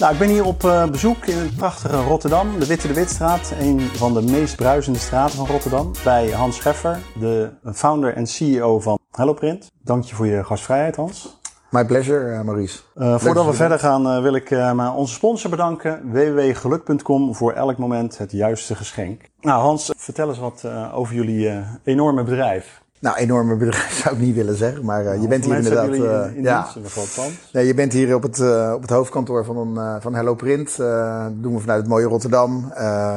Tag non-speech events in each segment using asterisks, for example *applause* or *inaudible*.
Nou, ik ben hier op uh, bezoek in het prachtige Rotterdam, de Witte de Witstraat. Een van de meest bruisende straten van Rotterdam. Bij Hans Scheffer, de founder en CEO van HelloPrint. Dank je voor je gastvrijheid, Hans. My pleasure, uh, Maurice. Uh, voordat we verder gaan, wil ik onze sponsor bedanken, www.geluk.com, voor elk moment het juiste geschenk. Nou, Hans, vertel eens wat over jullie enorme bedrijf. Nou, enorme bedrijf *laughs* zou ik niet willen zeggen, maar uh, je bent hier inderdaad. In, in ja. Dienst, nee, je bent hier op het, uh, op het hoofdkantoor van, een, van Hello Print. dat doen we vanuit het mooie Rotterdam.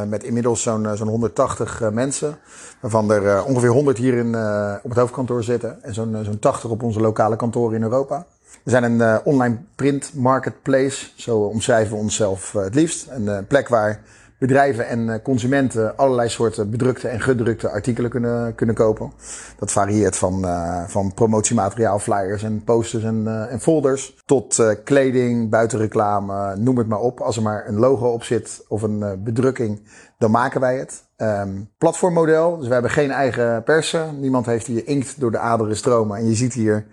met inmiddels zo'n zo'n 180 mensen. Waarvan er ongeveer 100 hier in, op het hoofdkantoor zitten. En zo'n zo'n 80 op onze lokale kantoren in Europa. We zijn een online print marketplace. Zo omschrijven we onszelf het liefst. Een plek waar bedrijven en eh, consumenten allerlei soorten bedrukte en gedrukte artikelen kunnen, kunnen kopen. Dat varieert van, uh, van promotiemateriaal, flyers en posters en, uh, en folders. Tot uh, kleding, buitenreclame, noem het maar op. Als er maar een logo op zit of een bedrukking, dan maken wij het. Um, platformmodel, dus we hebben geen eigen persen. Niemand heeft hier inkt door de aderen stromen. En je ziet hier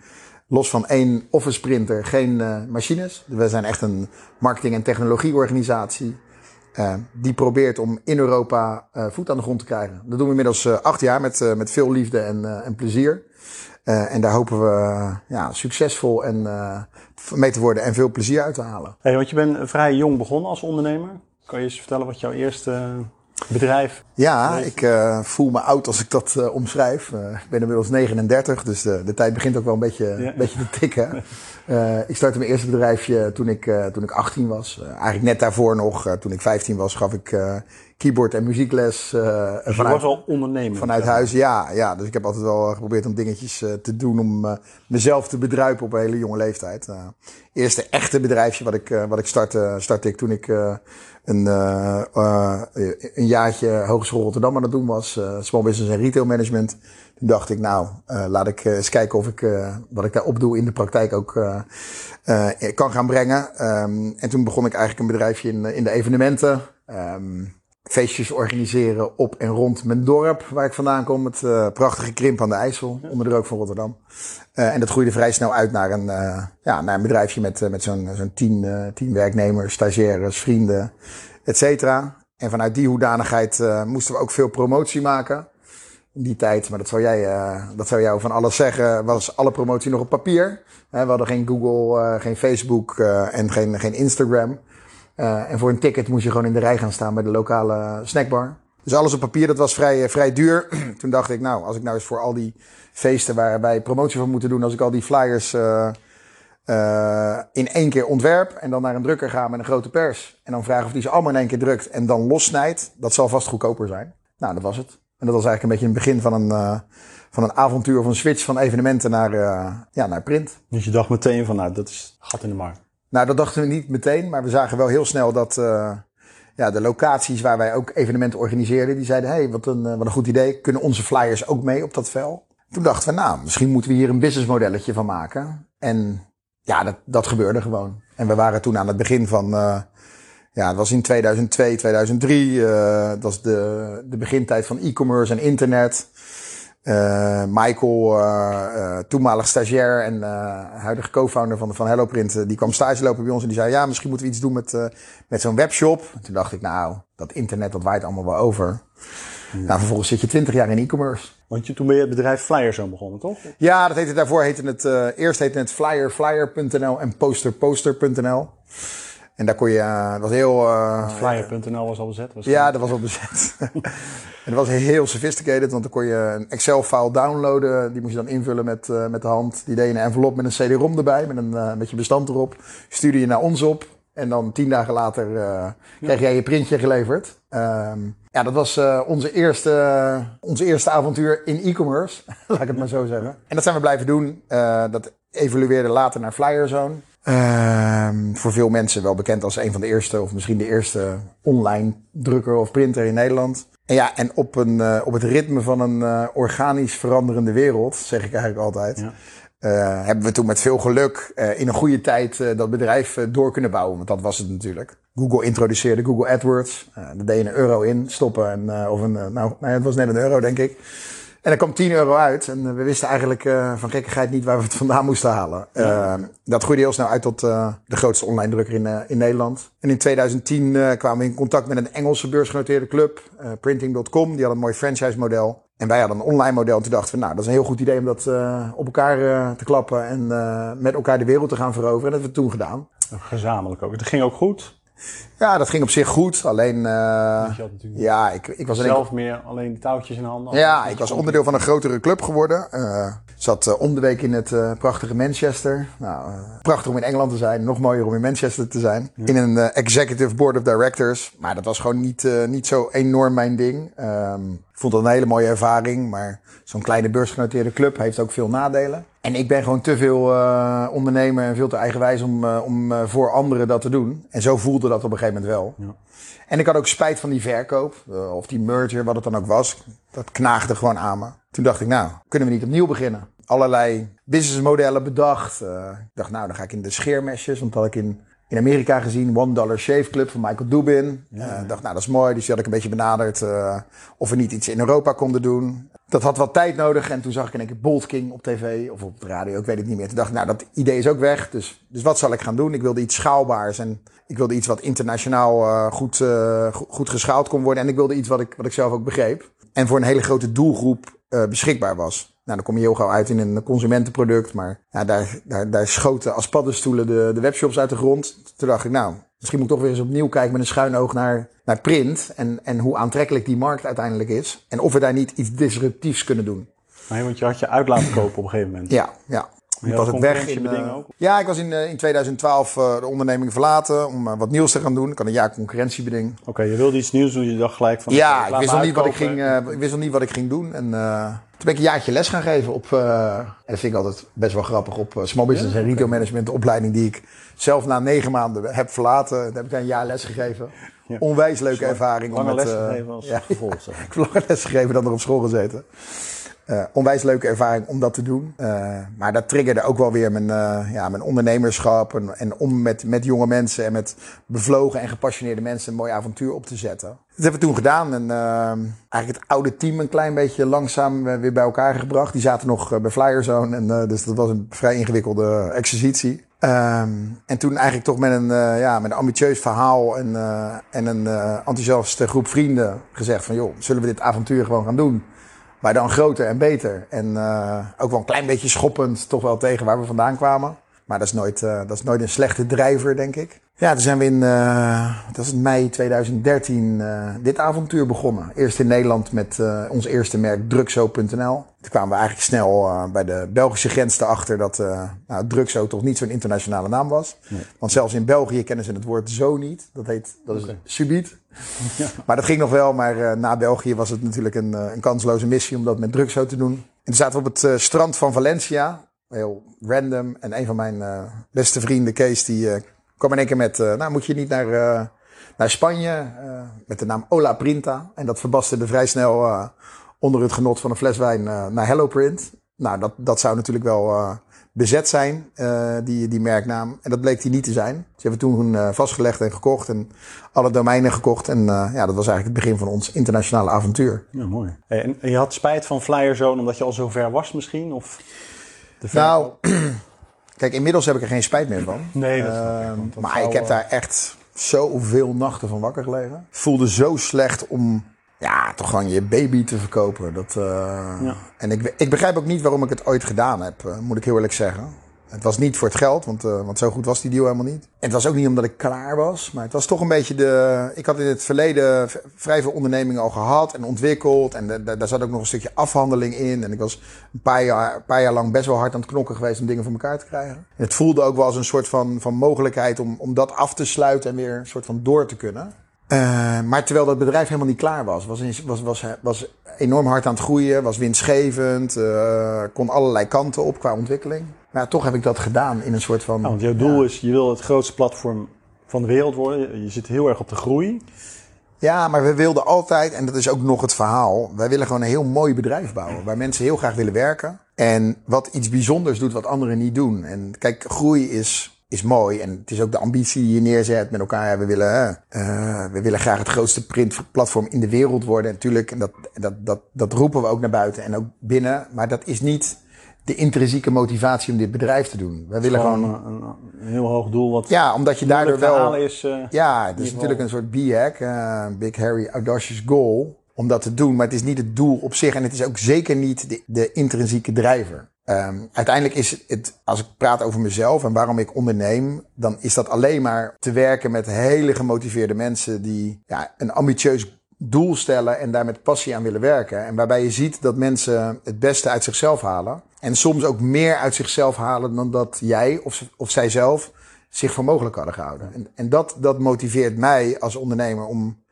los van één office printer geen machines. We zijn echt een marketing- en technologieorganisatie. Uh, die probeert om in Europa uh, voet aan de grond te krijgen. Dat doen we inmiddels uh, acht jaar met, met veel liefde en, en plezier. en daar hopen we ja, succesvol en, mee te worden en veel plezier uit te halen. Hey, want je bent vrij jong begonnen als ondernemer. Kan je eens vertellen wat jouw eerste bedrijf? Ja, ik uh, voel me oud als ik dat uh, omschrijf. Uh, ik ben inmiddels 39, dus de, de tijd begint ook wel een beetje, ja. een beetje te tikken. *laughs* ik startte mijn eerste bedrijfje toen ik, toen ik 18 was. eigenlijk net daarvoor nog, toen ik 15 was, gaf ik keyboard en muziekles. dus vanuit, was al ondernemer? Vanuit huis, ja, ja. Dus ik heb altijd wel geprobeerd om dingetjes te doen om mezelf te bedruipen op een hele jonge leeftijd. eerste echte bedrijfje wat ik, wat ik startte, startte ik toen ik een, uh, uh, een jaartje Hogeschool Rotterdam aan het doen was. Uh, small Business en Retail Management. Toen dacht ik, nou, laat ik eens kijken of ik wat ik daar opdoe in de praktijk ook kan gaan brengen. Um, en toen begon ik eigenlijk een bedrijfje in, in de evenementen. Um, feestjes organiseren op en rond mijn dorp, waar ik vandaan kom. Het uh, prachtige Krimp aan de IJssel, onder de rook van Rotterdam. Uh, en dat groeide vrij snel uit naar een, uh, ja, naar een bedrijfje met, met zo'n zo'n tien, tien werknemers, stagiaires, vrienden, et cetera. En vanuit die hoedanigheid moesten we ook veel promotie maken. In die tijd, maar dat zou jij, dat zou jou van alles zeggen, was alle promotie nog op papier. we hadden geen Google, geen Facebook en geen, geen Instagram. Uh, en voor een ticket moest je gewoon in de rij gaan staan bij de lokale snackbar. Dus alles op papier, dat was vrij, eh, vrij duur. *clears throat* Toen dacht ik, nou, als ik nou eens voor al die feesten waar wij promotie van moeten doen, als ik al die flyers uh, in één keer ontwerp en dan naar een drukker ga met een grote pers. En dan vragen of die ze allemaal in één keer drukt en dan lossnijdt, dat zal vast goedkoper zijn. Nou, dat was het. En dat was eigenlijk een beetje het begin van een, van een avontuur of een switch van evenementen naar, ja, naar print. Dus je dacht meteen van, nou, dat is gat in de markt. Nou, dat dachten we niet meteen, maar we zagen wel heel snel dat uh, ja, de locaties waar wij ook evenementen organiseerden, die zeiden, hey, wat een, wat een goed idee, kunnen onze flyers ook mee op dat vel? Toen dachten we, nou, misschien moeten we hier een businessmodelletje van maken. En ja, dat, dat gebeurde gewoon. En we waren toen aan het begin van, uh, ja, het was in 2002, 2003, uh, dat was de, de begintijd van e-commerce en internet. Uh, Michael, uh, uh, toenmalig stagiair en huidige co-founder van, van HelloPrint, die kwam stage lopen bij ons en die zei, ja, misschien moeten we iets doen met, met zo'n webshop. En toen dacht ik, nou, dat internet, dat waait allemaal wel over. Ja. Nou, vervolgens zit je twintig jaar in e-commerce. Want je, toen ben je het bedrijf Flyerzo begonnen, toch? Ja, dat heette, daarvoor heette het, eerst heette het flyerflyer.nl en posterposter.nl. En daar kon je, uh, het was heel... Uh, Flyer.nl was al bezet? Was ja, dat was al bezet. *laughs* en dat was heel sophisticated, want dan kon je een Excel-file downloaden. Die moest je dan invullen met, uh, met de hand. Die deed je in een envelop met een CD-ROM erbij, met een uh, met je bestand erop. Stuurde je naar ons op. En dan tien dagen later kreeg jij je printje geleverd. Um, ja, dat was onze, eerste, onze eerste avontuur in e-commerce. *laughs* Laat ik het maar zo zeggen. En dat zijn we blijven doen. dat evolueerde later naar Flyerzone. Um, voor veel mensen wel bekend als een van de eerste, of misschien de eerste online drukker of printer in Nederland. En ja, en op, een, uh, op het ritme van een uh, organisch veranderende wereld, zeg ik eigenlijk altijd, ja. uh, hebben we toen met veel geluk in een goede tijd dat bedrijf door kunnen bouwen. Want dat was het natuurlijk. Google introduceerde Google AdWords. daar deed je een euro in, stoppen. En, of een, nou, nee, het was net een euro, denk ik. En er kwam 10 euro uit. En we wisten eigenlijk uh, van gekkigheid niet waar we het vandaan moesten halen. Ja. Uh, dat groeide heel snel uit tot uh, de grootste online drukker in, in Nederland. En in 2010 kwamen we in contact met een Engelse beursgenoteerde club, Printing.com. Die had een mooi franchise model. En wij hadden een online model. En toen dachten we, nou, dat is een heel goed idee om dat op elkaar te klappen. En met elkaar de wereld te gaan veroveren. En dat hebben we toen gedaan. Gezamenlijk ook. Het ging ook goed. *laughs* Ja, dat ging op zich goed. Alleen, uh, ja, ik, ik was zelf meer alleen de touwtjes in handen. Ja, ik was onderdeel van een grotere club geworden. Uh, zat uh, om de week in het prachtige Manchester. Nou, prachtig om in Engeland te zijn. Nog mooier om in Manchester te zijn. In een executive board of directors. Maar dat was gewoon niet, niet zo enorm mijn ding. Um, ik vond dat een hele mooie ervaring. Maar zo'n kleine beursgenoteerde club heeft ook veel nadelen. En ik ben gewoon te veel uh, ondernemer en veel te eigenwijs om, uh, om uh, voor anderen dat te doen. En zo voelde dat op een gegeven moment wel. Ja. En ik had ook spijt van die verkoop, of die merger, wat het dan ook was. Dat knaagde gewoon aan me. Toen dacht ik, nou, kunnen we niet opnieuw beginnen? Allerlei businessmodellen bedacht. ik dacht, nou, dan ga ik in de scheermesjes, want dat had ik in in Amerika gezien, One Dollar Shave Club van Michael Dubin. Ja, ja. Uh, dacht, nou dat is mooi. Dus die had ik een beetje benaderd of we niet iets in Europa konden doen. Dat had wat tijd nodig en toen zag ik in één keer Bolt King op tv of op de radio, ik weet het niet meer. Toen dacht ik, nou dat idee is ook weg, dus, dus wat zal ik gaan doen? Ik wilde iets schaalbaars en ik wilde iets wat internationaal uh, goed, goed geschaald kon worden. En ik wilde iets wat ik, wat ik zelf ook begreep. En voor een hele grote doelgroep beschikbaar was. Nou, dan kom je heel gauw uit in een consumentenproduct. Maar ja, daar, daar, daar schoten als paddenstoelen de, de webshops uit de grond. Toen dacht ik, nou, misschien moet ik toch weer eens opnieuw kijken met een schuin oog naar, naar print. En, en hoe aantrekkelijk die markt uiteindelijk is. En of we daar niet iets disruptiefs kunnen doen. Nee, want je had je uit laten kopen op een gegeven moment. Ja, ja. Ik was ook weg in, uh, ook? Ja, ik was in, uh, in 2012 uh, de onderneming verlaten om wat nieuws te gaan doen. Ik had een jaar concurrentiebeding. Oké, okay, je wilde iets nieuws doen, je dacht gelijk van... Ja, ik wist, nog niet wat ik, ging, ik wist nog niet wat ik ging doen. En toen ben ik een jaartje les gaan geven op, uh, en dat vind ik altijd best wel grappig, op uh, Small Business ja? en Retail Management, de opleiding die ik zelf na negen maanden heb verlaten. Daar heb ik een jaar les gegeven. Ja. Onwijs leuke ervaring. Om met, les uh, gegeven als *laughs* ja, gevolg. ik heb langer les gegeven dan er op school gezeten. Uh, onwijs leuke ervaring om dat te doen. Uh, maar dat triggerde ook wel weer mijn, uh, ja, mijn ondernemerschap. En, en, om met, met jonge mensen en met bevlogen en gepassioneerde mensen een mooi avontuur op te zetten. Dat hebben we toen gedaan. En eigenlijk het oude team een klein beetje langzaam weer bij elkaar gebracht. Die zaten nog bij Flyerzone. En, dus dat was een vrij ingewikkelde exercitie. Um, en toen eigenlijk toch met een, ja, met een ambitieus verhaal en, en een enthousiaste groep vrienden gezegd van... joh, zullen we dit avontuur gewoon gaan doen? Maar dan groter en beter. En uh, ook wel een klein beetje schoppend toch wel tegen waar we vandaan kwamen. Maar dat is nooit, uh, dat is nooit een slechte drijver, denk ik. Ja, toen zijn we in uh, dat is mei 2013 dit avontuur begonnen. Eerst in Nederland met ons eerste merk Drugso.nl. Toen kwamen we eigenlijk snel bij de Belgische grens erachter dat nou, Drugso toch niet zo'n internationale naam was. Nee. Want zelfs in België kennen ze het woord zo niet. Dat heet dat is okay. subiet. *laughs* Ja. Maar dat ging nog wel, maar na België was het natuurlijk een, een kansloze missie om dat met druk zo te doen. En toen zaten we op het strand van Valencia, heel random. En een van mijn beste vrienden, Kees, die kwam in één keer met, nou moet je niet naar, naar Spanje, met de naam Ola Printa. En dat verbasterde vrij snel onder het genot van een fles wijn naar Hello Print. Nou, dat, dat zou natuurlijk wel bezet zijn, uh, die, die merknaam. En dat bleek die niet te zijn. Ze hebben toen uh, vastgelegd en gekocht en alle domeinen gekocht. En uh, ja, dat was eigenlijk het begin van ons internationale avontuur. Ja, mooi. En, je had spijt van Flyerzone omdat je al zo ver was misschien? Of nou, *clears throat* kijk, inmiddels heb ik er geen spijt meer van. Nee, dat uh, Maar ik heb daar echt zoveel nachten van wakker gelegen. Voelde zo slecht om ja, toch gewoon je baby te verkopen. Dat, uh, ja. En ik, ik begrijp ook niet waarom ik het ooit gedaan heb, uh, moet ik heel eerlijk zeggen. Het was niet voor het geld, want, uh, want zo goed was die deal helemaal niet. En het was ook niet omdat ik klaar was, maar het was toch een beetje de... Ik had in het verleden vrij veel ondernemingen al gehad en ontwikkeld. En daar zat ook nog een stukje afhandeling in. En ik was een paar jaar, paar jaar lang best wel hard aan het knokken geweest om dingen voor elkaar te krijgen. En het voelde ook wel als een soort van, van mogelijkheid om, om dat af te sluiten en weer een soort van door te kunnen. Uh, maar terwijl dat bedrijf helemaal niet klaar was. Was, was, was, was enorm hard aan het groeien, was winstgevend, uh, kon allerlei kanten op qua ontwikkeling. Maar ja, toch heb ik dat gedaan in een soort van. Ja, want jouw doel ja. is, je wil het grootste platform van de wereld worden. Je zit heel erg op de groei. Ja, maar we wilden altijd, en dat is ook nog het verhaal, wij willen gewoon een heel mooi bedrijf bouwen. Waar mensen heel graag willen werken. En wat iets bijzonders doet wat anderen niet doen. En kijk, groei is is mooi. En het is ook de ambitie die je neerzet met elkaar. Ja, we, willen, uh, we willen graag het grootste printplatform in de wereld worden. Natuurlijk, en dat, dat, dat, dat roepen we ook naar buiten en ook binnen. Maar dat is niet de intrinsieke motivatie om dit bedrijf te doen. We willen gewoon, een, een, heel hoog doel. Wat ja, omdat je daardoor wel. Is, uh, ja, het is natuurlijk een soort B-hack, uh, Big Harry Audacious Goal om dat te doen. Maar het is niet het doel op zich en het is ook zeker niet de, de intrinsieke drijver. Um, uiteindelijk is het, als ik praat over mezelf en waarom ik onderneem, dan is dat alleen maar te werken met hele gemotiveerde mensen die ja, een ambitieus doel stellen en daar met passie aan willen werken. En waarbij je ziet dat mensen het beste uit zichzelf halen. En soms ook meer uit zichzelf halen dan dat jij of, of zij zelf zich voor mogelijk hadden gehouden. En, en dat, dat motiveert mij als ondernemer om,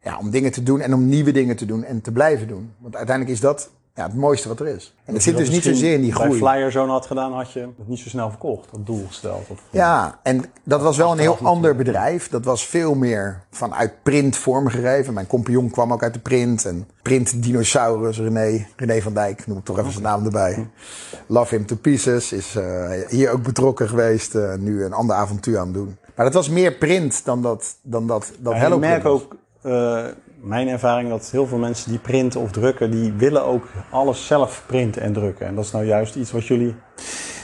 ja, om dingen te doen en om nieuwe dingen te doen en te blijven doen. Want uiteindelijk is dat ja, het mooiste wat er is. En het zit dus niet zozeer in die groei. Als je Flyer zo had gedaan, had je het niet zo snel verkocht, dat doel gesteld. Of, ja, en dat was wel een heel ander bedrijf. Dat was veel meer vanuit print vormgegeven. Mijn compagnon kwam ook uit de print. En print dinosaurus, René, René van Dijk, noem ik toch even zijn naam erbij. Love him to pieces, is uh, hier ook betrokken geweest. Uh, nu een ander avontuur aan het doen. Maar dat was meer print dan dat, dan dat, dat ja, Hello Ik merk ook... Uh, mijn ervaring dat heel veel mensen die printen of drukken, die willen ook alles zelf printen en drukken. En dat is nou juist iets wat jullie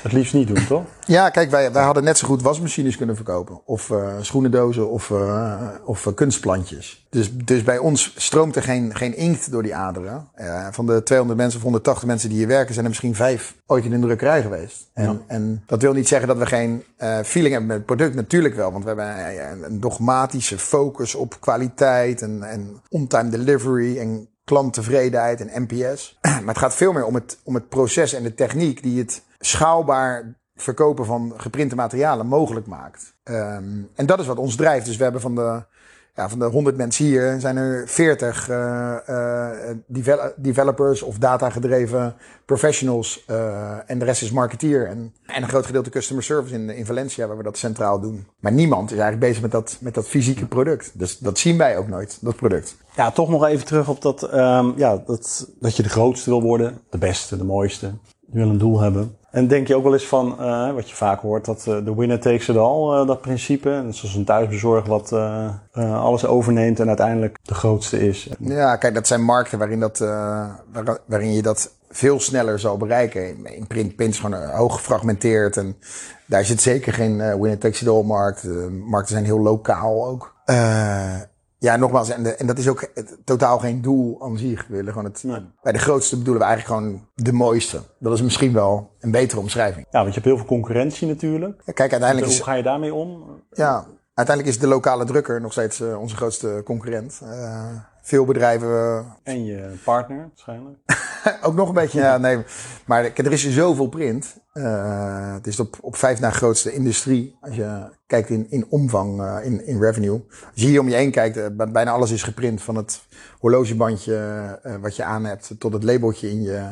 het liefst niet doen, toch? Ja, kijk, wij, wij hadden net zo goed wasmachines kunnen verkopen. Of uh, schoenendozen of, uh, of uh, kunstplantjes. Dus, dus bij ons stroomt er geen, geen inkt door die aderen. van de 200 mensen of 180 mensen die hier werken, zijn er misschien vijf ooit in een drukkerij geweest. En, ja. en dat wil niet zeggen dat we geen feeling hebben met het product. Natuurlijk wel, want we hebben een dogmatische focus op kwaliteit en, en on-time delivery en klanttevredenheid en NPS. *clears throat* Maar het gaat veel meer om het, om het proces en de techniek die het schaalbaar verkopen van geprinte materialen mogelijk maakt. Um, en dat is wat ons drijft. Dus we hebben van de, ja, van de 100 mensen hier zijn er 40 uh, uh, devel developers of data-gedreven professionals. Uh, en de rest is marketeer. En, en een groot gedeelte customer service in, in Valencia, waar we dat centraal doen. Maar niemand is eigenlijk bezig met dat, met dat fysieke product. Dus dat zien wij ook nooit, dat product. Ja, toch nog even terug op dat, um, ja, dat, dat je de grootste wil worden, de beste, de mooiste. Je wil een doel hebben. En denk je ook wel eens van, uh, wat je vaak hoort, dat uh, de winner takes it all, uh, dat principe. En zoals een thuisbezorg wat alles overneemt en uiteindelijk de grootste is. Ja, kijk, dat zijn markten waarin, dat, waar, waarin je dat veel sneller zal bereiken. In print, print gewoon hoog gefragmenteerd en daar zit zeker geen winner takes it all markt. markten zijn heel lokaal ook. Ja, nogmaals, en, de, en dat is ook totaal geen doel aan zich. We willen gewoon het, nee. Bij de grootste bedoelen we eigenlijk gewoon de mooiste. Dat is misschien wel een betere omschrijving. Ja, want je hebt heel veel concurrentie natuurlijk. Ja, kijk, uiteindelijk hoe ga je daarmee om? Ja, uiteindelijk is de lokale drukker nog steeds uh, onze grootste concurrent. Uh, veel bedrijven. En je partner waarschijnlijk. *laughs* ook nog een beetje, ja, nee. Maar er is zoveel print. Uh, het is op, op vijf na grootste industrie. Als je kijkt in, in omvang, uh, in, in revenue. Als je hier om je heen kijkt, uh, bijna alles is geprint. Van het horlogebandje wat je aan hebt, tot het labeltje in je,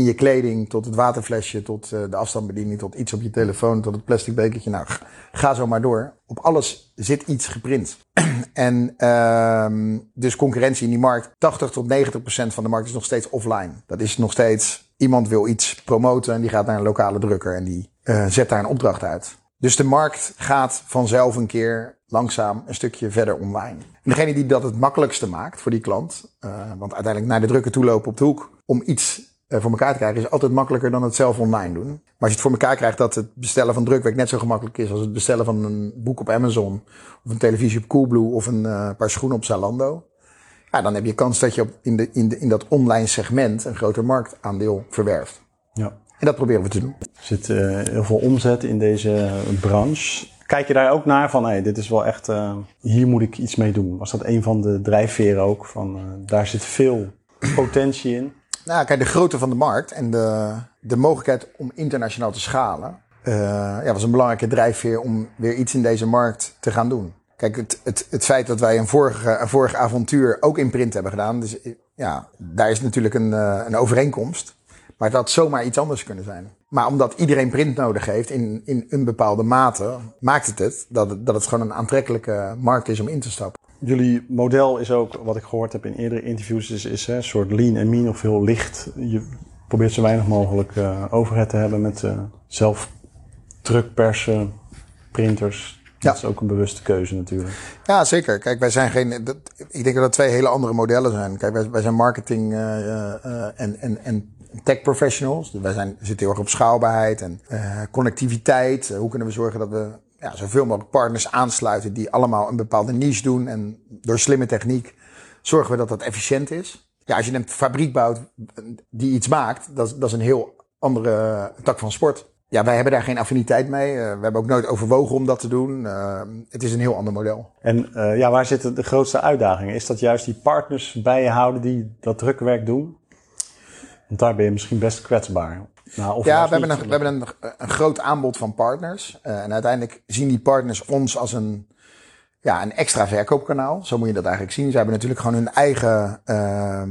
in je kleding, tot het waterflesje, tot de afstandsbediening, tot iets op je telefoon, tot het plastic bekertje. Nou, ga zo maar door. Op alles zit iets geprint. *clears throat* en uh, dus concurrentie in die markt. 80 tot 90 procent van de markt is nog steeds offline. Dat is nog steeds iemand wil iets promoten en die gaat naar een lokale drukker en die uh, zet daar een opdracht uit. Dus de markt gaat vanzelf een keer langzaam een stukje verder online. En degene die dat het makkelijkste maakt voor die klant, uh, want uiteindelijk naar de drukker toe lopen op de hoek om iets voor elkaar te krijgen, is altijd makkelijker dan het zelf online doen. Maar als je het voor elkaar krijgt dat het bestellen van drukwerk net zo gemakkelijk is als het bestellen van een boek op Amazon, of een televisie op Coolblue, of een uh, paar schoenen op Zalando. Ja, dan heb je kans dat je op in, de, in, de, in dat online segment een groter marktaandeel verwerft. Ja. En dat proberen we te doen. Er zit uh, heel veel omzet in deze branche. Kijk je daar ook naar van, hey, dit is wel echt, uh, hier moet ik iets mee doen? Was dat een van de drijfveren ook? Van, daar zit veel potentie in. Nou, kijk, de grootte van de markt en de, de mogelijkheid om internationaal te schalen, uh, ja, was een belangrijke drijfveer om weer iets in deze markt te gaan doen. Kijk, het, het, het feit dat wij een vorige, een vorige avontuur ook in print hebben gedaan, dus ja, daar is natuurlijk een, uh, een overeenkomst. Maar het had zomaar iets anders kunnen zijn. Maar omdat iedereen print nodig heeft in, in een bepaalde mate, maakt het het dat, het dat het gewoon een aantrekkelijke markt is om in te stappen. Jullie model is ook, wat ik gehoord heb in eerdere interviews, is, is een soort lean en mean of heel licht. Je probeert zo weinig mogelijk uh, overhead te hebben met uh, zelf drukpersen, printers. Dat is ook een bewuste keuze natuurlijk. Ja, zeker. Kijk, wij zijn geen. Dat, ik denk dat dat twee hele andere modellen zijn. Kijk, wij, wij zijn marketing uh, uh, en, en, en tech professionals. Dus wij zijn, zitten heel erg op schaalbaarheid en connectiviteit. hoe kunnen we zorgen dat we ja, zoveel mogelijk partners aansluiten die allemaal een bepaalde niche doen. En door slimme techniek zorgen we dat dat efficiënt is. Ja, als je een fabriek bouwt die iets maakt, dat, dat is een heel andere tak van sport. Ja, wij hebben daar geen affiniteit mee. Uh, we hebben ook nooit overwogen om dat te doen. Uh, het is een heel ander model. En uh, ja, waar zitten de grootste uitdagingen? Is dat juist die partners bij je houden die dat drukwerk doen? Want daar ben je misschien best kwetsbaar. Nou, ja, we hebben, een, we hebben een, een groot aanbod van partners. en uiteindelijk zien die partners ons als een, ja, een extra verkoopkanaal. Zo moet je dat eigenlijk zien. Ze hebben natuurlijk gewoon hun eigen uh,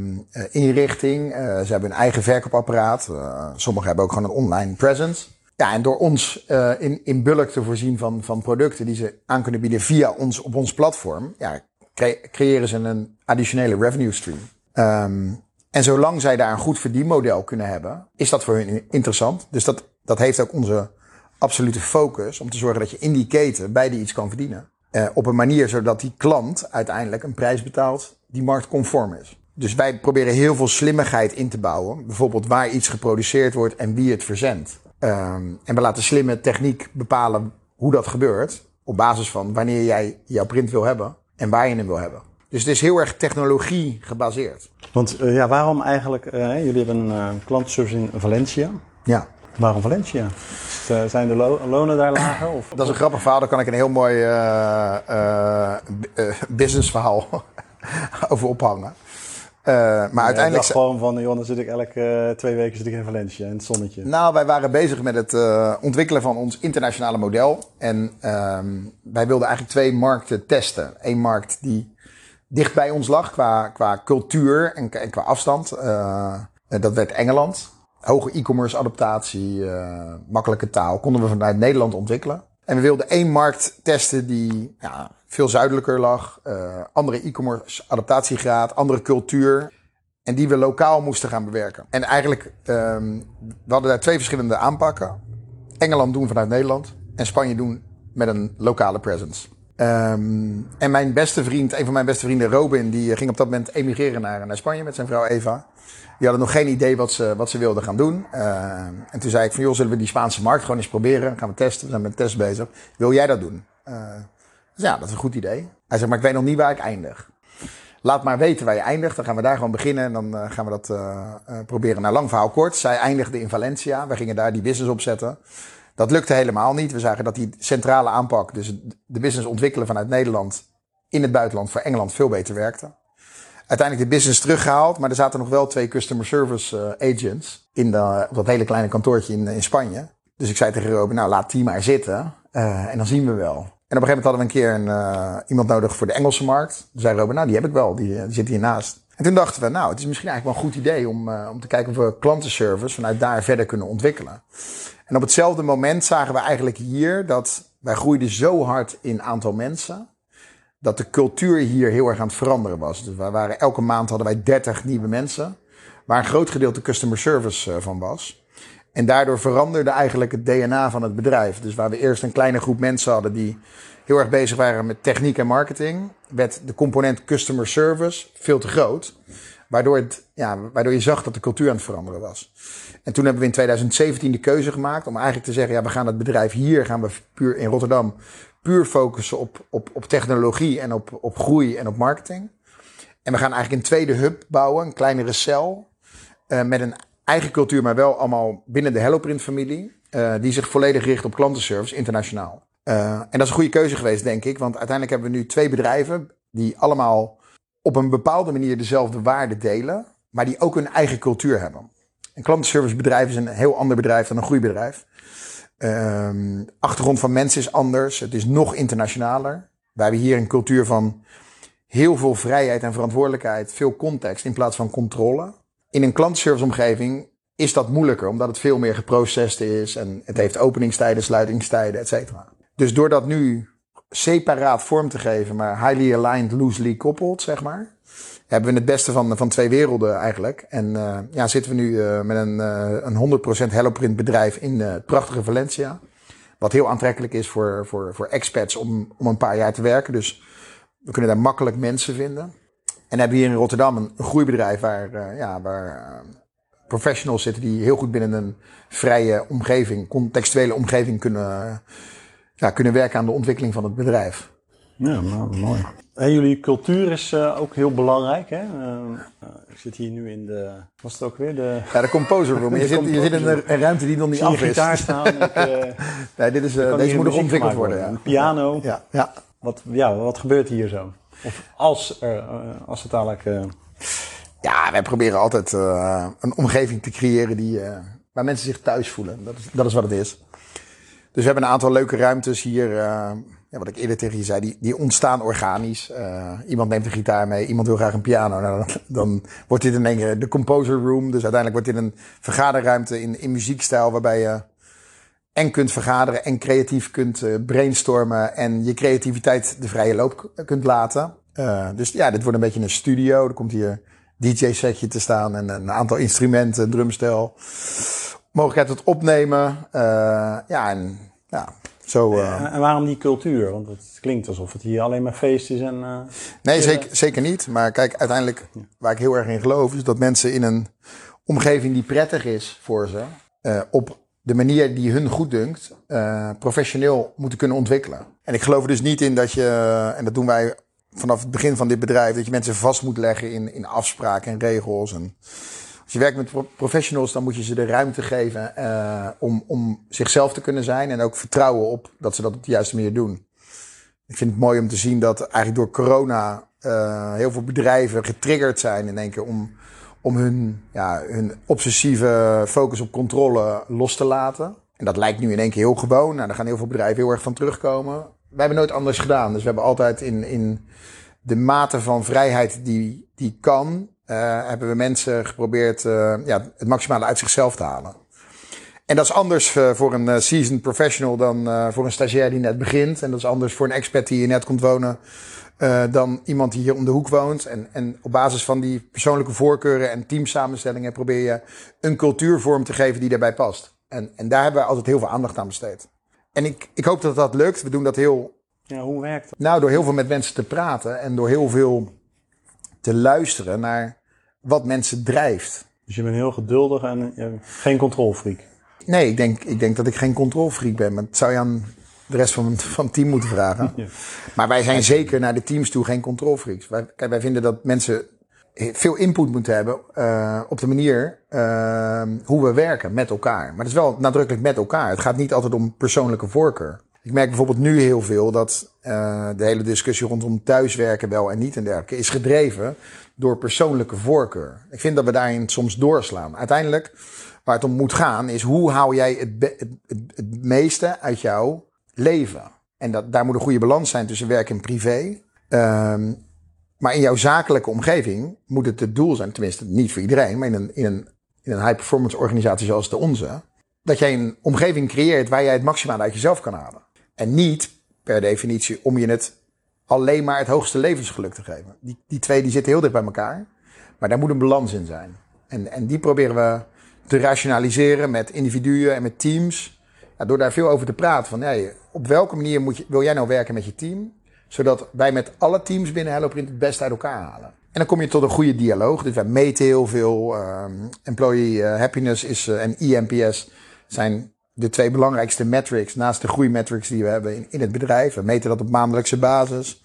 inrichting. Uh, ze hebben hun eigen verkoopapparaat. Sommigen hebben ook gewoon een online presence. Ja, en door ons in, in bulk te voorzien van, van producten die ze aan kunnen bieden via ons op ons platform, ja, cre creëren ze een additionele revenue stream. Um, en zolang zij daar een goed verdienmodel kunnen hebben, is dat voor hun interessant. Dus dat, dat heeft ook onze absolute focus om te zorgen dat je in die keten bij die iets kan verdienen. Uh, op een manier zodat die klant uiteindelijk een prijs betaalt die marktconform is. Dus wij proberen heel veel slimmigheid in te bouwen. Bijvoorbeeld waar iets geproduceerd wordt en wie het verzendt. Um, en we laten slimme techniek bepalen hoe dat gebeurt. Op basis van wanneer jij jouw print wil hebben en waar je hem wil hebben. Dus het is heel erg technologie gebaseerd. Want uh, ja, waarom eigenlijk? Uh, jullie hebben een uh, klantenservice in Valencia. Ja. Waarom Valencia? zijn de lo lonen daar lager? Of? Dat is een grappig verhaal. Daar kan ik een heel mooi businessverhaal *laughs* over ophangen. Uh, maar ja, uiteindelijk. gewoon van, joh, dan zit ik elke uh, twee weken zit ik in Valencia in het zonnetje. Nou, wij waren bezig met het uh, ontwikkelen van ons internationale model. En um, wij wilden eigenlijk twee markten testen. Eén markt die dicht bij ons lag qua, qua cultuur en, qua afstand. dat werd Engeland. Hoge e-commerce adaptatie, makkelijke taal. Konden we vanuit Nederland ontwikkelen. En we wilden één markt testen die ja, veel zuidelijker lag. Uh, andere e-commerce adaptatiegraad, andere cultuur. En die we lokaal moesten gaan bewerken. En eigenlijk, um, we hadden daar twee verschillende aanpakken. Engeland doen vanuit Nederland. En Spanje doen met een lokale presence. Um, en mijn beste vriend, een van mijn beste vrienden, Robin, die ging op dat moment emigreren naar, naar Spanje met zijn vrouw Eva. Die hadden nog geen idee wat ze, wat ze wilden gaan doen. Uh, en toen zei ik van, joh, zullen we die Spaanse markt gewoon eens proberen? Gaan we testen, we zijn met een test bezig. Wil jij dat doen? Uh, dus ja, dat is een goed idee. Hij zegt, maar ik weet nog niet waar ik eindig. Laat maar weten waar je eindigt. Dan gaan we daar gewoon beginnen en dan uh, gaan we dat proberen. Nou, lang verhaal kort. Zij eindigde in Valencia. We gingen daar die business opzetten. Dat lukte helemaal niet. We zagen dat die centrale aanpak, dus de business ontwikkelen vanuit Nederland in het buitenland voor Engeland veel beter werkte. Uiteindelijk de business teruggehaald, maar er zaten nog wel twee customer service agents in op dat hele kleine kantoortje in, in Spanje. Dus ik zei tegen Robin, nou laat die maar zitten en dan zien we wel. En op een gegeven moment hadden we een keer een, uh, iemand nodig voor de Engelse markt. Toen zei Robert, nou die heb ik wel, die, die zit hiernaast. En toen dachten we, nou het is misschien eigenlijk wel een goed idee om, uh, om te kijken of we klantenservice vanuit daar verder kunnen ontwikkelen. En op hetzelfde moment zagen we eigenlijk hier dat wij groeiden zo hard in aantal mensen. Dat de cultuur hier heel erg aan het veranderen was. Dus wij waren, elke maand hadden wij 30 nieuwe mensen. Waar een groot gedeelte customer service uh, van was. En daardoor veranderde eigenlijk het DNA van het bedrijf. Dus waar we eerst een kleine groep mensen hadden die heel erg bezig waren met techniek en marketing, werd de component customer service veel te groot. Waardoor, het, ja, waardoor je zag dat de cultuur aan het veranderen was. En toen hebben we in 2017 de keuze gemaakt om eigenlijk te zeggen: ja, we gaan het bedrijf hier, gaan we puur in Rotterdam, puur focussen op, op, op technologie en op, op groei en op marketing. En we gaan eigenlijk een tweede hub bouwen, een kleinere cel, uh, met een eigen cultuur, maar wel allemaal binnen de HelloPrint familie. Uh, die zich volledig richt op klantenservice internationaal. Uh, en dat is een goede keuze geweest, denk ik. Want uiteindelijk hebben we nu twee bedrijven die allemaal op een bepaalde manier dezelfde waarde delen, maar die ook hun eigen cultuur hebben. Een klantenservicebedrijf is een heel ander bedrijf dan een groeibedrijf. Um, achtergrond van mensen is anders. Het is nog internationaler. Wij hebben hier een cultuur van heel veel vrijheid en verantwoordelijkheid, veel context in plaats van controle. In een klantenserviceomgeving is dat moeilijker, omdat het veel meer geprocessed is en het heeft openingstijden, sluitingstijden, et cetera. Dus door dat nu separaat vorm te geven, maar highly aligned, loosely koppeld, zeg maar, hebben we het beste van, van twee werelden eigenlijk. En uh, ja, zitten we nu uh, met een, uh, een 100% HelloPrint bedrijf in het prachtige Valencia. Wat heel aantrekkelijk is voor, voor, voor expats om, om een paar jaar te werken. Dus we kunnen daar makkelijk mensen vinden. En hebben hier in Rotterdam een, een groeibedrijf waar, ja, waar professionals zitten die heel goed binnen een vrije omgeving, contextuele omgeving kunnen, ja, kunnen werken aan de ontwikkeling van het bedrijf. Ja, nou, mooi. En jullie cultuur is uh, ook heel belangrijk. Hè? ik zit hier nu in de. Was het ook weer? De, ja, de composer room. *laughs* je, zit, je zit in een, ruimte die nog niet af is. gitaar staan. *laughs* ik, nee, dit is, deze moet nog ontwikkeld worden. Ja. Een piano. Ja, ja. Wat, ja, wat gebeurt hier zo? Of als, er, als het dadelijk... Uh... Ja, wij proberen altijd uh, een omgeving te creëren die, uh, waar mensen zich thuis voelen. Dat is, dat is wat het is. Dus we hebben een aantal leuke ruimtes hier. ja, wat ik eerder tegen je zei, die, die ontstaan organisch. iemand neemt een gitaar mee, iemand wil graag een piano. Nou, dan, dan wordt dit in één keer de composer room. Dus uiteindelijk wordt dit een vergaderruimte in, in muziekstijl waarbij je en kunt vergaderen en creatief kunt uh, brainstormen en je creativiteit de vrije loop kunt laten. Dus ja, dit wordt een beetje een studio. Er komt hier DJ-setje te staan en een aantal instrumenten, drumstel. Mogelijkheid tot opnemen. Uh, ja, en ja, zo. En waarom die cultuur? Want het klinkt alsof het hier alleen maar feest is en. nee, zeker, zeker niet. Maar kijk, uiteindelijk, waar ik heel erg in geloof, is dat mensen in een omgeving die prettig is voor ze, op de manier die hun goed dunkt, professioneel moeten kunnen ontwikkelen. En ik geloof er dus niet in dat je, en dat doen wij vanaf het begin van dit bedrijf, dat je mensen vast moet leggen in, in afspraken en regels. En als je werkt met professionals, dan moet je ze de ruimte geven uh, om, om zichzelf te kunnen zijn en ook vertrouwen op dat ze dat op de juiste manier doen. Ik vind het mooi om te zien dat eigenlijk door corona uh, heel veel bedrijven getriggerd zijn in één keer om om hun, ja, hun obsessieve focus op controle los te laten. En dat lijkt nu in één keer heel gewoon. Nou, daar gaan heel veel bedrijven heel erg van terugkomen. Wij hebben nooit anders gedaan. Dus we hebben altijd in, in de mate van vrijheid die, die kan, uh, hebben we mensen geprobeerd uh, ja, het maximale uit zichzelf te halen. En dat is anders uh, voor een seasoned professional dan voor een stagiair die net begint. En dat is anders voor een expert die hier net komt wonen dan iemand die hier om de hoek woont. En, en op basis van die persoonlijke voorkeuren en teamsamenstellingen probeer je een cultuurvorm te geven die daarbij past. En, en daar hebben we altijd heel veel aandacht aan besteed. En ik, ik hoop dat dat lukt. We doen dat heel. Ja, hoe werkt dat? Nou, door heel veel met mensen te praten en door heel veel te luisteren naar wat mensen drijft. Dus je bent heel geduldig en geen controlfreak? Nee, ik denk, ik denk dat ik geen controlfreak ben. Maar het zou je aan de rest van, van het team moeten vragen. Maar wij zijn zeker naar de teams toe geen controlfreaks. Wij, kijk, wij vinden dat mensen veel input moeten hebben uh, op de manier uh, hoe we werken met elkaar. Maar het is wel nadrukkelijk met elkaar. Het gaat niet altijd om persoonlijke voorkeur. Ik merk bijvoorbeeld nu heel veel dat uh, de hele discussie rondom thuiswerken wel en niet en dergelijke is gedreven door persoonlijke voorkeur. Ik vind dat we daarin soms doorslaan. Uiteindelijk, waar het om moet gaan, is hoe hou jij het, het, het, meeste uit jou leven. En dat, daar moet een goede balans zijn tussen werk en privé. Um, maar in jouw zakelijke omgeving moet het het doel zijn, tenminste niet voor iedereen, maar in een, in een, in een high-performance organisatie zoals de onze, dat jij een omgeving creëert waar jij het maximaal uit jezelf kan halen. En niet per definitie om je het alleen maar het hoogste levensgeluk te geven. Die, die twee die zitten heel dicht bij elkaar, maar daar moet een balans in zijn. En, en die proberen we te rationaliseren met individuen en met teams ja, door daar veel over te praten. Van, ja, op welke manier moet je, wil jij nou werken met je team? Zodat wij met alle teams binnen HelloPrint het beste uit elkaar halen. En dan kom je tot een goede dialoog. Dus wij meten heel veel. Um, employee eh, happiness is, uh, en EMPS zijn de twee belangrijkste metrics naast de groeimetrics die we hebben in, in het bedrijf. We meten dat op maandelijkse basis.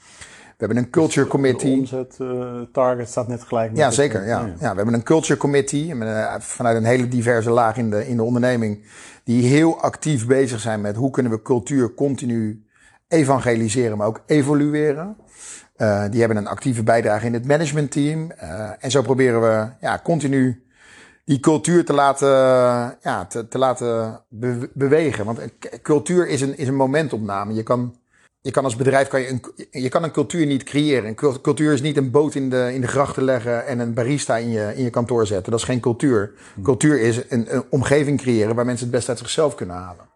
We hebben een culture committee. De omzet uh, target staat net gelijk. Met ja, zeker. Ja. ja. we hebben een culture committee vanuit een hele diverse laag in de, in de onderneming die heel actief bezig zijn met hoe kunnen we cultuur continu evangeliseren, maar ook evolueren. Uh, die hebben een actieve bijdrage in het managementteam. En zo proberen we ja, continu die cultuur te laten, ja, te, te laten be bewegen. Want cultuur is een, is een momentopname. Je kan je kan als bedrijf kan je, een, je kan een cultuur niet creëren. Een cultuur is niet een boot in de, in de grachten leggen en een barista in je, in je kantoor zetten. Dat is geen cultuur. Cultuur is een, een omgeving creëren waar mensen het best uit zichzelf kunnen halen.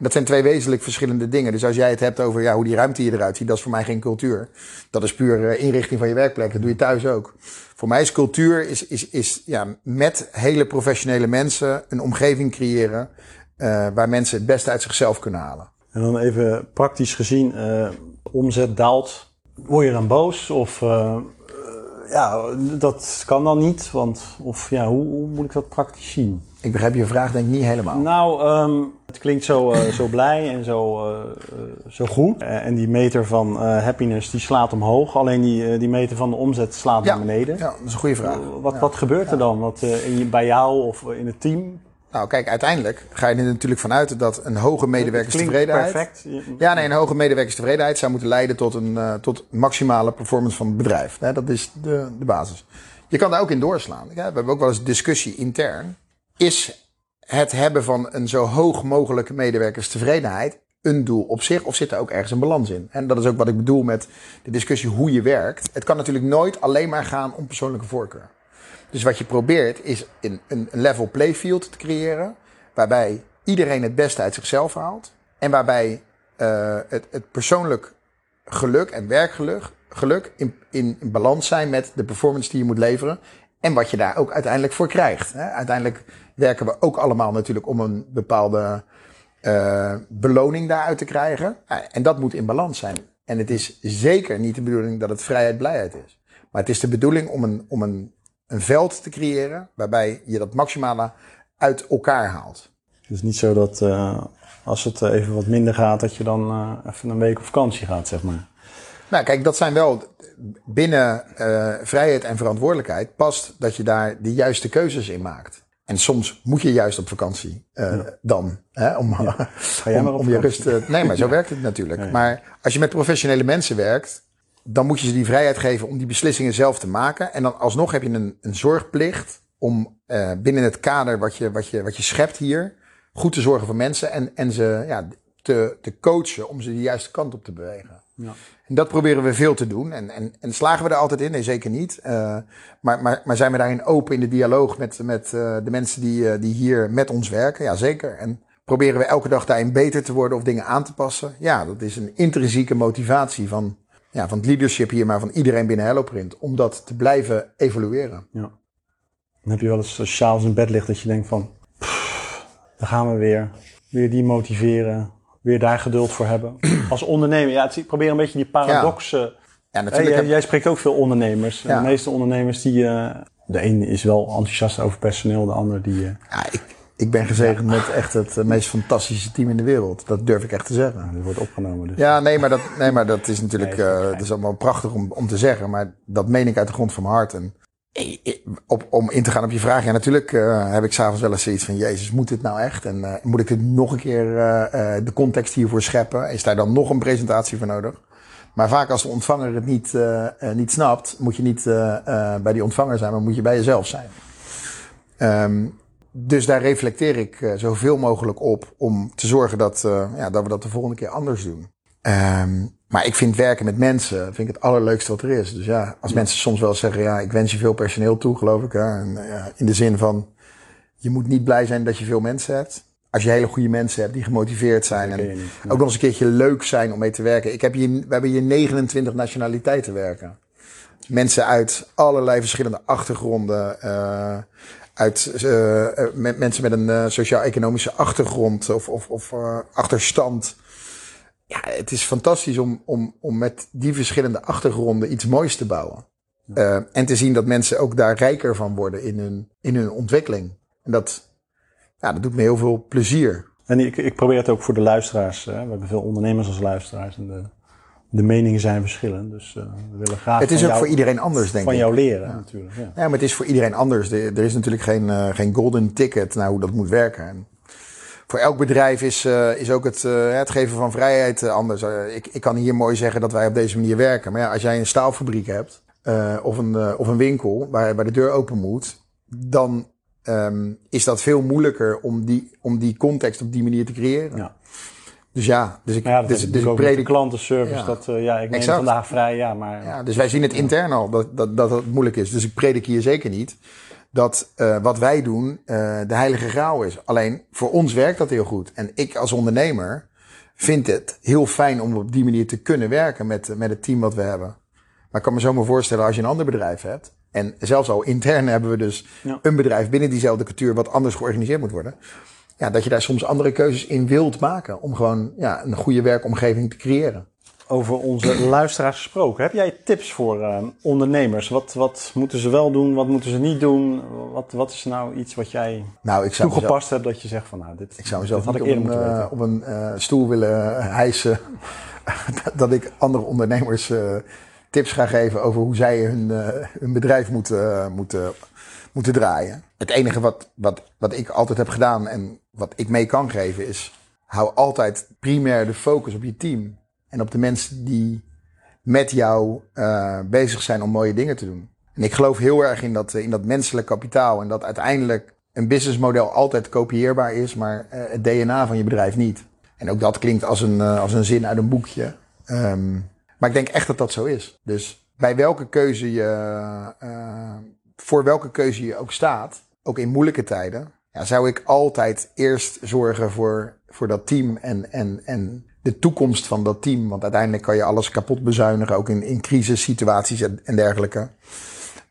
Dat zijn twee wezenlijk verschillende dingen. Dus als jij het hebt over ja, hoe die ruimte hier eruit ziet, dat is voor mij geen cultuur. Dat is puur eh, inrichting van je werkplek. Dat doe je thuis ook. Voor mij is cultuur is, is, is ja, met hele professionele mensen een omgeving creëren uh, waar mensen het beste uit zichzelf kunnen halen. En dan even praktisch gezien, uh, omzet daalt. Word je dan boos? Of uh, ja, dat kan dan niet. Want, of ja, hoe, hoe, moet ik dat praktisch zien? Ik begrijp je vraag denk ik niet helemaal. Nou, um, het klinkt zo, uh, zo blij en zo, uh, zo goed. En die meter van happiness die slaat omhoog. Alleen die, die meter van de omzet slaat ja, naar beneden. Ja, dat is een goede vraag. wat, ja. wat gebeurt er dan? Wat, in, bij jou of in het team? Nou, kijk, uiteindelijk ga je er natuurlijk vanuit dat een hoge medewerkerstevredenheid. Perfect. Ja, nee, een hoge medewerkerstevredenheid zou moeten leiden tot een tot maximale performance van het bedrijf. Dat is de, de basis. Je kan daar ook in doorslaan. We hebben ook wel eens discussie intern. Is het hebben van een zo hoog mogelijke medewerkerstevredenheid een doel op zich of zit er ook ergens een balans in? En dat is ook wat ik bedoel met de discussie hoe je werkt. Het kan natuurlijk nooit alleen maar gaan om persoonlijke voorkeur. Dus wat je probeert is een, een level playfield te creëren. Waarbij iedereen het beste uit zichzelf haalt. En waarbij uh, het, het persoonlijk geluk en werkgeluk geluk in, in, balans zijn met de performance die je moet leveren. En wat je daar ook uiteindelijk voor krijgt. Uiteindelijk werken we ook allemaal natuurlijk om een bepaalde uh, beloning daaruit te krijgen. En dat moet in balans zijn. En het is zeker niet de bedoeling dat het vrijheid blijheid is. Maar het is de bedoeling om een, om een een veld te creëren waarbij je dat maximale uit elkaar haalt. Het is niet zo dat uh, als het even wat minder gaat, dat je dan uh, even een week op vakantie gaat, zeg maar. Nou, kijk, dat zijn wel binnen uh, vrijheid en verantwoordelijkheid past dat je daar de juiste keuzes in maakt. En soms moet je juist op vakantie ja. dan. Hè, om, ja. *laughs* Ga jij om, maar op om je rust. nee, maar zo *laughs* werkt het natuurlijk. Maar als je met professionele mensen werkt, dan moet je ze die vrijheid geven om die beslissingen zelf te maken. En dan alsnog heb je een, een zorgplicht om uh, binnen het kader wat je, wat, je, wat je schept hier, goed te zorgen voor mensen en, en ze ja, te, te coachen om ze de juiste kant op te bewegen. Ja. En dat proberen we veel te doen. En, en, en slagen we er altijd in? Nee, zeker niet. Uh, maar, maar, maar zijn we daarin open in de dialoog met, met uh, de mensen die, uh, die hier met ons werken? Ja, zeker. En proberen we elke dag daarin beter te worden of dingen aan te passen? Ja, dat is een intrinsieke motivatie van, ja, van het leadership hier, maar van iedereen binnen HelloPrint. Om dat te blijven evolueren. Ja. Dan heb je wel eens als Charles in bed ligt dat je denkt van... Pff, daar gaan we weer. Weer die motiveren. Weer daar geduld voor hebben. Als ondernemer, ja, ik probeer een beetje die paradox... Ja. Ja, natuurlijk. Jij, jij, spreekt ook veel ondernemers. De meeste ondernemers die... Uh, de een is wel enthousiast over personeel, de ander die... Uh, ja, ik, ik ben gezegend met echt het meest fantastische team in de wereld. Dat durf ik echt te zeggen. Ja, dit wordt opgenomen. Dus. Ja, nee, maar dat, nee, maar dat is natuurlijk nee, uh, dat is allemaal prachtig om, om te zeggen. Maar dat meen ik uit de grond van mijn hart. En op, om in te gaan op je vraag. Ja, natuurlijk uh, heb ik s'avonds wel eens zoiets van... Jezus, moet dit nou echt? En moet ik dit nog een keer de context hiervoor scheppen? Is daar dan nog een presentatie voor nodig? Maar vaak als de ontvanger het niet, niet snapt... moet je niet bij die ontvanger zijn, maar moet je bij jezelf zijn. Um, dus daar reflecteer ik zoveel mogelijk op om te zorgen dat, ja, dat we dat de volgende keer anders doen. Um, maar ik vind werken met mensen vind ik het allerleukste wat er is. Dus ja, als ja. mensen soms wel zeggen, ja, ik wens je veel personeel toe, geloof ik. Hè? En, uh, in de zin van, je moet niet blij zijn dat je veel mensen hebt. Als je hele goede mensen hebt die gemotiveerd zijn. En niet, ja. ook nog eens een keertje leuk zijn om mee te werken. Ik heb hier, we hebben hier 29 nationaliteiten werken. Mensen uit allerlei verschillende achtergronden uit uh, met mensen met een uh, sociaal-economische achtergrond of, of, of achterstand. Ja, het is fantastisch om, om, om met die verschillende achtergronden iets moois te bouwen. Ja. en te zien dat mensen ook daar rijker van worden in hun, in hun ontwikkeling. En dat, ja, dat doet me heel veel plezier. En ik, ik probeer het ook voor de luisteraars. Hè. We hebben veel ondernemers als luisteraars. En de, de meningen zijn verschillend. Dus uh, we willen graag. Het is van ook jou, voor iedereen anders, denk van ik. jou leren, ja. natuurlijk. Ja. ja, maar het is voor iedereen anders. Er, er is natuurlijk geen, uh, geen golden ticket naar hoe dat moet werken. En voor elk bedrijf is, uh, is ook het, het geven van vrijheid anders. ik, ik kan hier mooi zeggen dat wij op deze manier werken. Maar ja, als jij een staalfabriek hebt of, een, of een winkel waar, waar de deur open moet, dan um, is dat veel moeilijker om die, om die context op die manier te creëren. Ja. Dus ja, dus ik, maar ja, dat dus, dus dus ook ik predik... de klantenservice. Ja. Dat, uh, ja, ik neem Exact. vandaag vrij, ja, maar... Ja, dus wij zien het intern al, dat, dat, dat het moeilijk is. Dus ik predik hier zeker niet dat uh, wat wij doen uh, de heilige graal is. Alleen, voor ons werkt dat heel goed. En ik als ondernemer vind het heel fijn om op die manier te kunnen werken met, met het team wat we hebben. Maar ik kan me zo maar voorstellen als je een ander bedrijf hebt... En zelfs al intern hebben we dus Ja. een bedrijf binnen diezelfde cultuur wat anders georganiseerd moet worden. ja, dat je daar soms andere keuzes in wilt maken. Om gewoon ja, een goede werkomgeving te creëren. Over onze luisteraars gesproken. Heb jij tips voor uh, ondernemers? Wat, wat moeten ze wel doen? Wat moeten ze niet doen? Wat, wat is nou iets wat jij nou, ik zou toegepast mezelf, hebt dat je zegt van nou, dit, ik zou mezelf had niet ik eerder op een, uh, op een uh, stoel willen hijsen. *laughs* dat ik andere ondernemers tips ga geven over hoe zij hun, hun bedrijf moeten, moeten, moeten draaien. Het enige wat, wat, wat ik altijd heb gedaan en wat ik mee kan geven is... hou altijd primair de focus op je team. En op de mensen die met jou uh, bezig zijn om mooie dingen te doen. En ik geloof heel erg in dat, in dat menselijk kapitaal. En dat uiteindelijk een businessmodel altijd kopieerbaar is, maar uh, het DNA van je bedrijf niet. En ook dat klinkt als een, als een zin uit een boekje. Um, maar ik denk echt dat dat zo is. Dus bij welke keuze je, voor welke keuze je ook staat, ook in moeilijke tijden, ja, zou ik altijd eerst zorgen voor, voor dat team en, en, en de toekomst van dat team. Want uiteindelijk kan je alles kapot bezuinigen, ook in, in crisissituaties en, en dergelijke.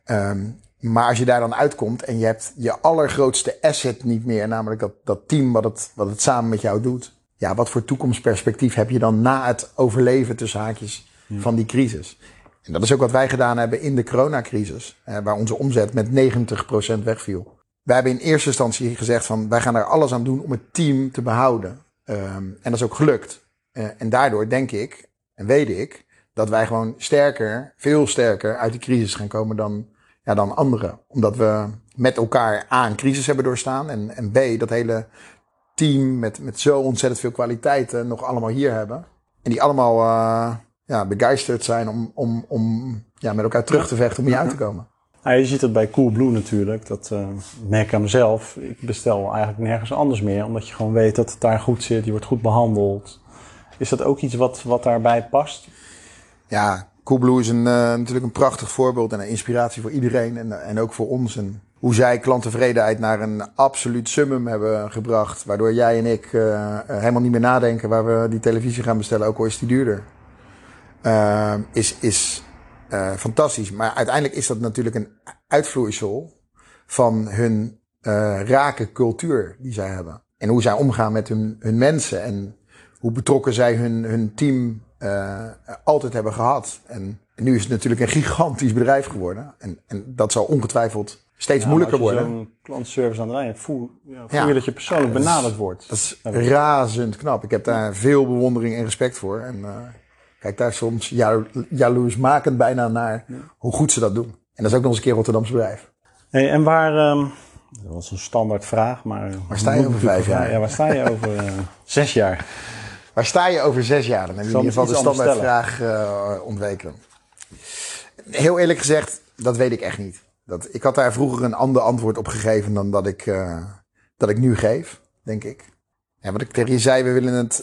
Um, maar als je daar dan uitkomt en je hebt je allergrootste asset niet meer, namelijk dat, dat team wat het, wat het samen met jou doet. Ja, wat voor toekomstperspectief heb je dan na het overleven tussen haakjes ja. van die crisis? En dat is ook wat wij gedaan hebben in de coronacrisis, eh, waar onze omzet met 90% wegviel. Wij hebben in eerste instantie gezegd van wij gaan er alles aan doen om het team te behouden. Um, en dat is ook gelukt. Uh, en daardoor denk ik, en weet ik, dat wij gewoon sterker, veel sterker uit die crisis gaan komen dan, ja, dan anderen. Omdat we met elkaar A, een crisis hebben doorstaan. En, en B, dat hele team met, met zo ontzettend veel kwaliteiten nog allemaal hier hebben. En die allemaal uh, ja, begeisterd zijn om, om, om ja, met elkaar terug te vechten om hier uit te komen. Nou, je ziet het bij Coolblue natuurlijk. Dat uh, merk ik aan mezelf. Ik bestel eigenlijk nergens anders meer. Omdat je gewoon weet dat het daar goed zit. Je wordt goed behandeld. Is dat ook iets wat, wat daarbij past? Ja, Coolblue is een, uh, natuurlijk een prachtig voorbeeld en een inspiratie voor iedereen. En, en ook voor ons. En hoe zij klanttevredenheid naar een absoluut summum hebben gebracht. Waardoor jij en ik uh, helemaal niet meer nadenken waar we die televisie gaan bestellen. Ook al is die duurder. Uh, is, is fantastisch. Maar uiteindelijk is dat natuurlijk een uitvloeisel van hun rake cultuur die zij hebben. En hoe zij omgaan met hun, hun mensen en hoe betrokken zij hun, hun team uh, altijd hebben gehad. En, en, nu is het natuurlijk een gigantisch bedrijf geworden. En, en dat zal ongetwijfeld steeds ja, moeilijker als je worden. zo'n klantservice aan de lijn hebt, voel, ja, voel je dat je persoonlijk dat is- benaderd wordt. Dat is razend knap. Ik heb daar veel bewondering en respect voor. En uh, kijk daar soms jalo jaloersmakend bijna naar hoe goed ze dat doen. En dat is ook nog eens een keer Rotterdams bedrijf. Hey, en waar, um, dat was een standaard vraag, maar... Waar sta je over vijf jaar? Ja, waar sta je over uh, zes jaar? Waar sta je over zes jaar? Dan in ieder geval de standaardvraag uh, ontweken. Heel eerlijk gezegd, dat weet ik echt niet. Dat, ik had daar vroeger een ander antwoord op gegeven dan dat ik, uh, dat ik nu geef, denk ik. En wat ik tegen je zei, we willen, het,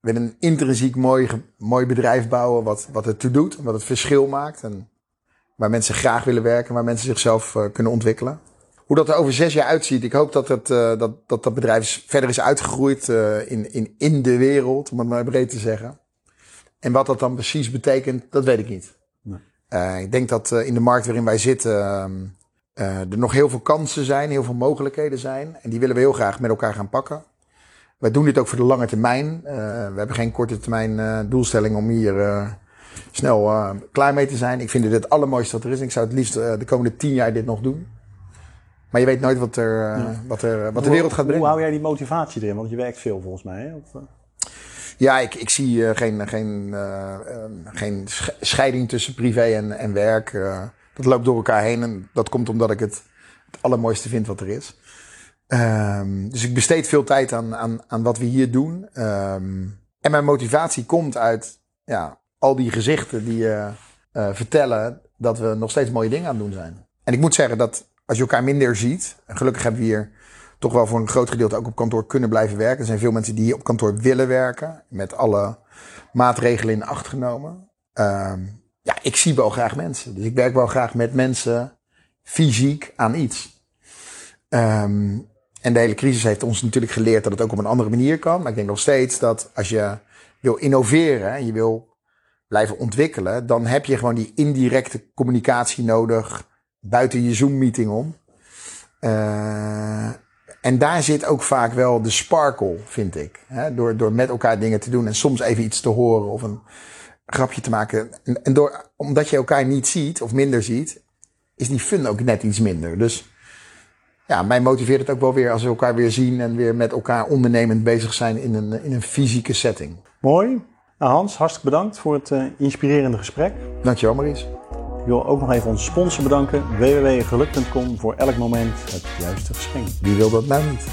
we willen een intrinsiek mooi, mooi bedrijf bouwen wat, wat het toe doet. Wat het verschil maakt. En waar mensen graag willen werken, waar mensen zichzelf uh, kunnen ontwikkelen. Hoe dat er over zes jaar uitziet, ik hoop dat het, uh, dat, dat, dat bedrijf verder is uitgegroeid uh, in, in, in de wereld, om het maar breed te zeggen. En wat dat dan precies betekent, dat weet ik niet. Nee. Uh, ik denk dat in de markt waarin wij zitten uh, er nog heel veel kansen zijn, heel veel mogelijkheden zijn. En die willen we heel graag met elkaar gaan pakken. Wij doen dit ook voor de lange termijn. we hebben geen korte termijn doelstelling om hier snel klaar mee te zijn. Ik vind dit het allermooiste wat er is. En ik zou het liefst de komende tien jaar dit nog doen. Maar je weet nooit wat, er, ja. wat, er, wat de wereld gaat brengen. Hoe hou jij die motivatie erin? Want je werkt veel volgens mij. Hè? Of, ja, ik, ik zie uh, geen, geen, uh, geen scheiding tussen privé en, en werk. Uh, dat loopt door elkaar heen en dat komt omdat ik het het allermooiste vind wat er is. Um, dus ik besteed veel tijd aan, aan, aan wat we hier doen. Um, en mijn motivatie komt uit ja, al die gezichten die vertellen dat we nog steeds mooie dingen aan het doen zijn. En ik moet zeggen dat als je elkaar minder ziet, en gelukkig hebben we hier toch wel voor een groot gedeelte ook op kantoor kunnen blijven werken. Er zijn veel mensen die hier op kantoor willen werken, met alle maatregelen in acht genomen. Um, ja, ik zie wel graag mensen. Dus ik werk wel graag met mensen fysiek aan iets. Um, en de hele crisis heeft ons natuurlijk geleerd dat het ook op een andere manier kan. Maar ik denk nog steeds dat als je wil innoveren en je wil blijven ontwikkelen, dan heb je gewoon die indirecte communicatie nodig buiten je Zoom-meeting om. Uh, En daar zit ook vaak wel de sparkle, vind ik. Hè? Door, door met elkaar dingen te doen en soms even iets te horen of een grapje te maken. En, en door, omdat je elkaar niet ziet of minder ziet, is die fun ook net iets minder. Dus ja, mij motiveert het ook wel weer als we elkaar weer zien en weer met elkaar ondernemend bezig zijn in een, in een fysieke setting. Mooi. Nou Hans, hartstikke bedankt voor het uh, inspirerende gesprek. Dankjewel Maurice. Wil ook nog even onze sponsor bedanken, www.geluk.com, voor elk moment het juiste geschenk. Wie wil dat nou niet?